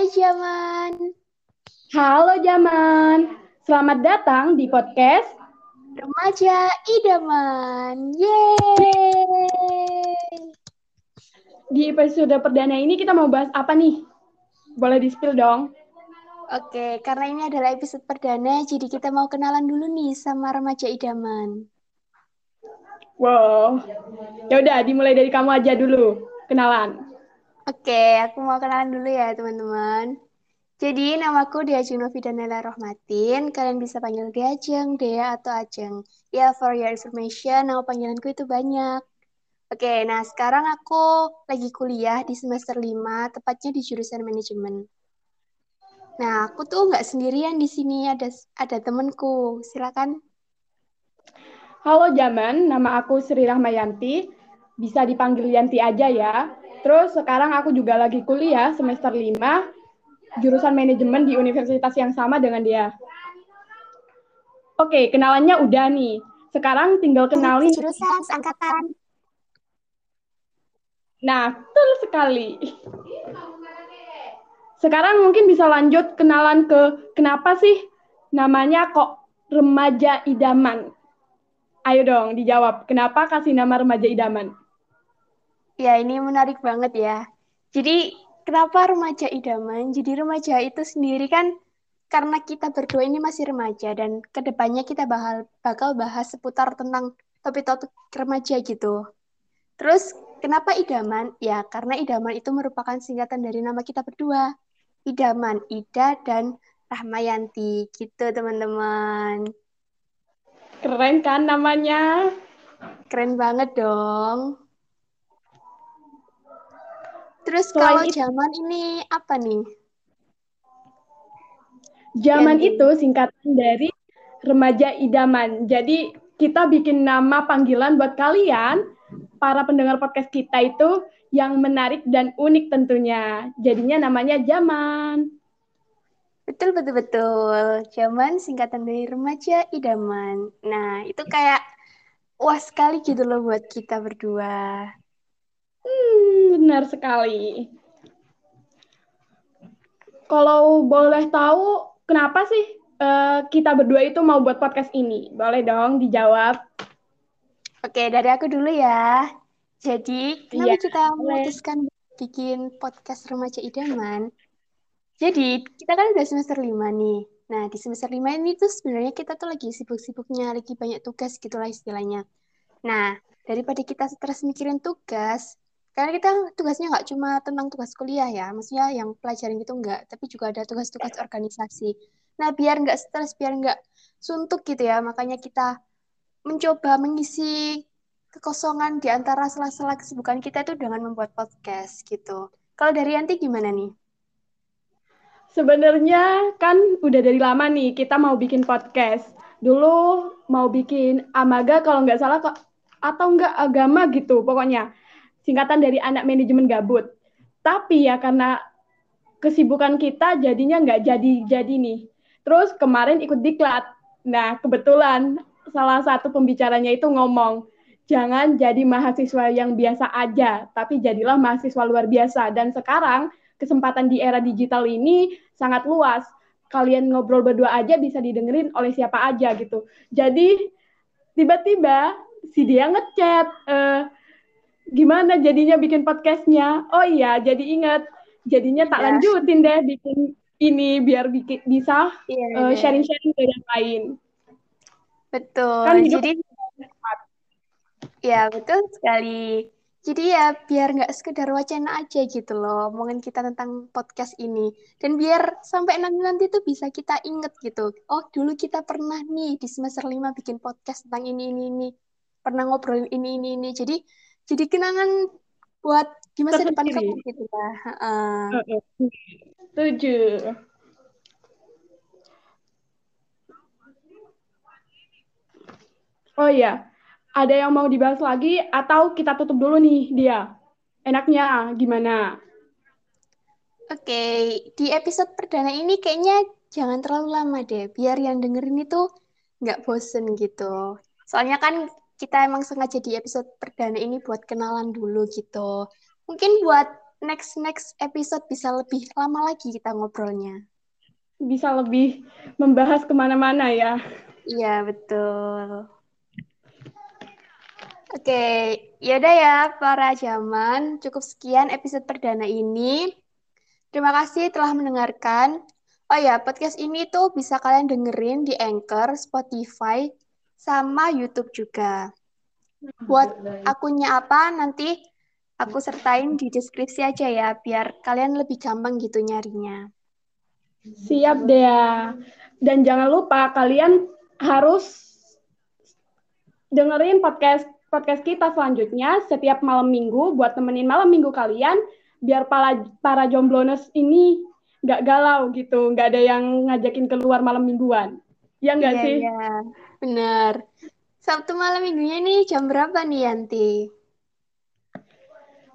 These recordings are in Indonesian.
Hai Jaman. Halo Jaman. Selamat datang di podcast Remaja Idaman. Yeay. Di episode perdana ini kita mau bahas apa nih? Boleh di-spill dong? Oke, karena ini adalah episode perdana, jadi kita mau kenalan dulu nih sama remaja idaman. Wow. Ya udah, dimulai dari kamu aja dulu. Kenalan. Oke, aku mau kenalan dulu ya, teman-teman. Jadi, namaku Diajeng Novidanela Rohmatin. Kalian bisa panggil Diajeng, Dea, atau Ajeng. Ya, for your information, nama panggilanku itu banyak. Oke, nah sekarang aku lagi kuliah di semester 5, tepatnya di jurusan manajemen. Nah, aku tuh nggak sendirian di sini, ada ada temenku. Silakan. Halo Jaman, nama aku Sri Rahmayanti. Bisa dipanggil Yanti aja ya. Terus sekarang aku juga lagi kuliah semester 5, jurusan manajemen di universitas yang sama dengan dia. Oke, kenalannya udah nih. Sekarang tinggal kenalin jurusan angkatan. Nah, betul sekali. Sekarang mungkin bisa lanjut kenalan ke kenapa sih namanya kok remaja idaman? Ayo dong dijawab, kenapa kasih nama remaja idaman? Ya, ini menarik banget ya. Jadi, kenapa remaja idaman? Jadi, remaja itu sendiri kan karena kita berdua ini masih remaja dan ke depannya kita bakal, bakal bahas seputar tentang topik-topik remaja gitu. Terus, kenapa idaman? Ya, karena idaman itu merupakan singkatan dari nama kita berdua. Idaman, Ida dan Rahmayanti. Gitu, teman-teman. Keren kan namanya? Keren banget dong. Terus Selain kalau itu- zaman ini apa nih? Jaman Yanti. itu singkatan dari remaja idaman. Jadi kita bikin nama panggilan buat kalian, para pendengar podcast kita itu yang menarik dan unik tentunya. Jadinya namanya Jaman. Betul, betul, betul. Zaman singkatan dari remaja idaman. Nah, itu kayak wah sekali gitu loh buat kita berdua. Benar sekali. Kalau boleh tahu, kenapa sih eh, kita berdua itu mau buat podcast ini? Boleh dong dijawab. Oke, dari aku dulu ya. Jadi, kenapa Iya, kita boleh. memutuskan bikin podcast remaja idaman? Jadi, kita kan udah semester 5 nih. Nah, di semester 5 ini tuh sebenarnya kita tuh lagi sibuk-sibuknya, lagi banyak tugas gitulah istilahnya. Nah, daripada kita stres mikirin tugas, karena kita tugasnya nggak cuma tentang tugas kuliah ya, maksudnya yang pelajaran gitu nggak, tapi juga ada tugas-tugas organisasi. Nah, biar nggak stres, biar nggak suntuk gitu ya, makanya kita mencoba mengisi kekosongan di antara sela-sela kesibukan kita itu dengan membuat podcast gitu. Kalau dari Yanti gimana nih? Sebenarnya kan udah dari lama nih kita mau bikin podcast. Dulu mau bikin Amaga kalau nggak salah kok atau nggak agama gitu pokoknya. Singkatan dari anak manajemen gabut. Tapi ya karena kesibukan kita jadinya nggak jadi-jadi nih. Terus kemarin ikut diklat. Nah kebetulan salah satu pembicaranya itu ngomong, jangan jadi mahasiswa yang biasa aja, tapi jadilah mahasiswa luar biasa. Dan sekarang kesempatan di era digital ini sangat luas. Kalian ngobrol berdua aja bisa didengerin oleh siapa aja gitu. Jadi tiba-tiba si dia ngechat, eh, gimana jadinya bikin podcastnya? Oh iya, jadi ingat, jadinya tak Ya. lanjutin deh bikin ini biar bikin, bisa Iya, eh, iya. sharing-sharing ke yang lain. Betul. Kan hidup Jadi ya betul sekali. Jadi ya biar nggak sekedar wacana aja gitu loh, ngomongin kita tentang podcast ini. Dan biar sampai nanti-nanti tuh bisa kita inget gitu. Oh dulu kita pernah nih di semester 5 bikin podcast tentang ini, ini, ini. Pernah ngobrolin ini, ini, ini. Jadi jadi kenangan buat di masa depan kelak gitu. Heeh. Heeh. Setuju. Oh iya, ada yang mau dibahas lagi atau kita tutup dulu nih dia? Enaknya gimana? Oke, di episode perdana ini kayaknya jangan terlalu lama deh, biar yang dengerin itu nggak bosen gitu. Soalnya kan kita emang sengaja di episode perdana ini buat kenalan dulu gitu. Mungkin buat next next episode bisa lebih lama lagi kita ngobrolnya. Bisa lebih membahas ke mana-mana ya. Iya betul. Oke, yaudah ya para zaman, cukup sekian episode perdana ini. Terima kasih telah mendengarkan. Oh ya, podcast ini tuh bisa kalian dengerin di Anchor, Spotify, sama YouTube juga. Buat akunnya apa nanti aku sertain di deskripsi aja ya, biar kalian lebih gampang gitu nyarinya. Siap deh. Dan jangan lupa kalian harus dengerin podcast podcast kita selanjutnya setiap malam minggu buat temenin malam minggu kalian biar para para jomblones ini nggak galau gitu, nggak ada yang ngajakin keluar malam mingguan. Ya nggak iya, sih? Iya, bener. Sabtu malam minggunya nih jam berapa nih Yanti?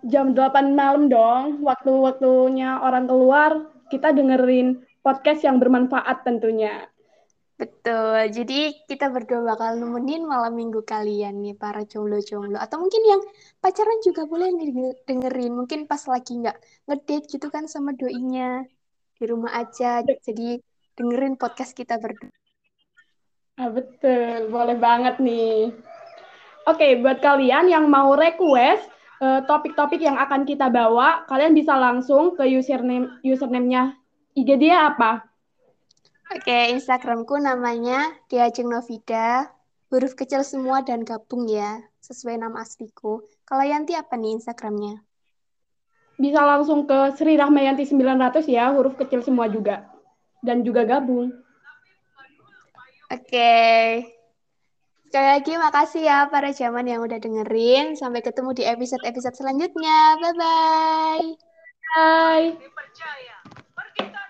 Jam 8 malam dong, waktu-waktunya orang keluar, kita dengerin podcast yang bermanfaat tentunya. Betul. Jadi kita berdua bakal nemenin malam minggu kalian nih para jomblo-jomblo. Atau mungkin yang pacaran juga boleh dengerin. Mungkin pas lagi nggak ngedate gitu kan sama doinya. Di rumah aja. Jadi dengerin podcast kita berdua. Ah, betul. Boleh banget nih. Oke, buat kalian yang mau request eh, topik-topik uh, yang akan kita bawa, kalian bisa langsung ke username username-nya IG dia apa? Oke, Instagramku namanya Diajeng Novida. Huruf kecil semua dan gabung ya, sesuai nama asliku. Kalau Yanti apa nih Instagramnya? Bisa langsung ke Sri Rahmayanti 900 ya, huruf kecil semua juga. Dan juga gabung. Oke. Sekali lagi makasih ya para zaman yang udah dengerin. Sampai ketemu di episode-episode selanjutnya. Bye-bye. Bye. -bye. Bye.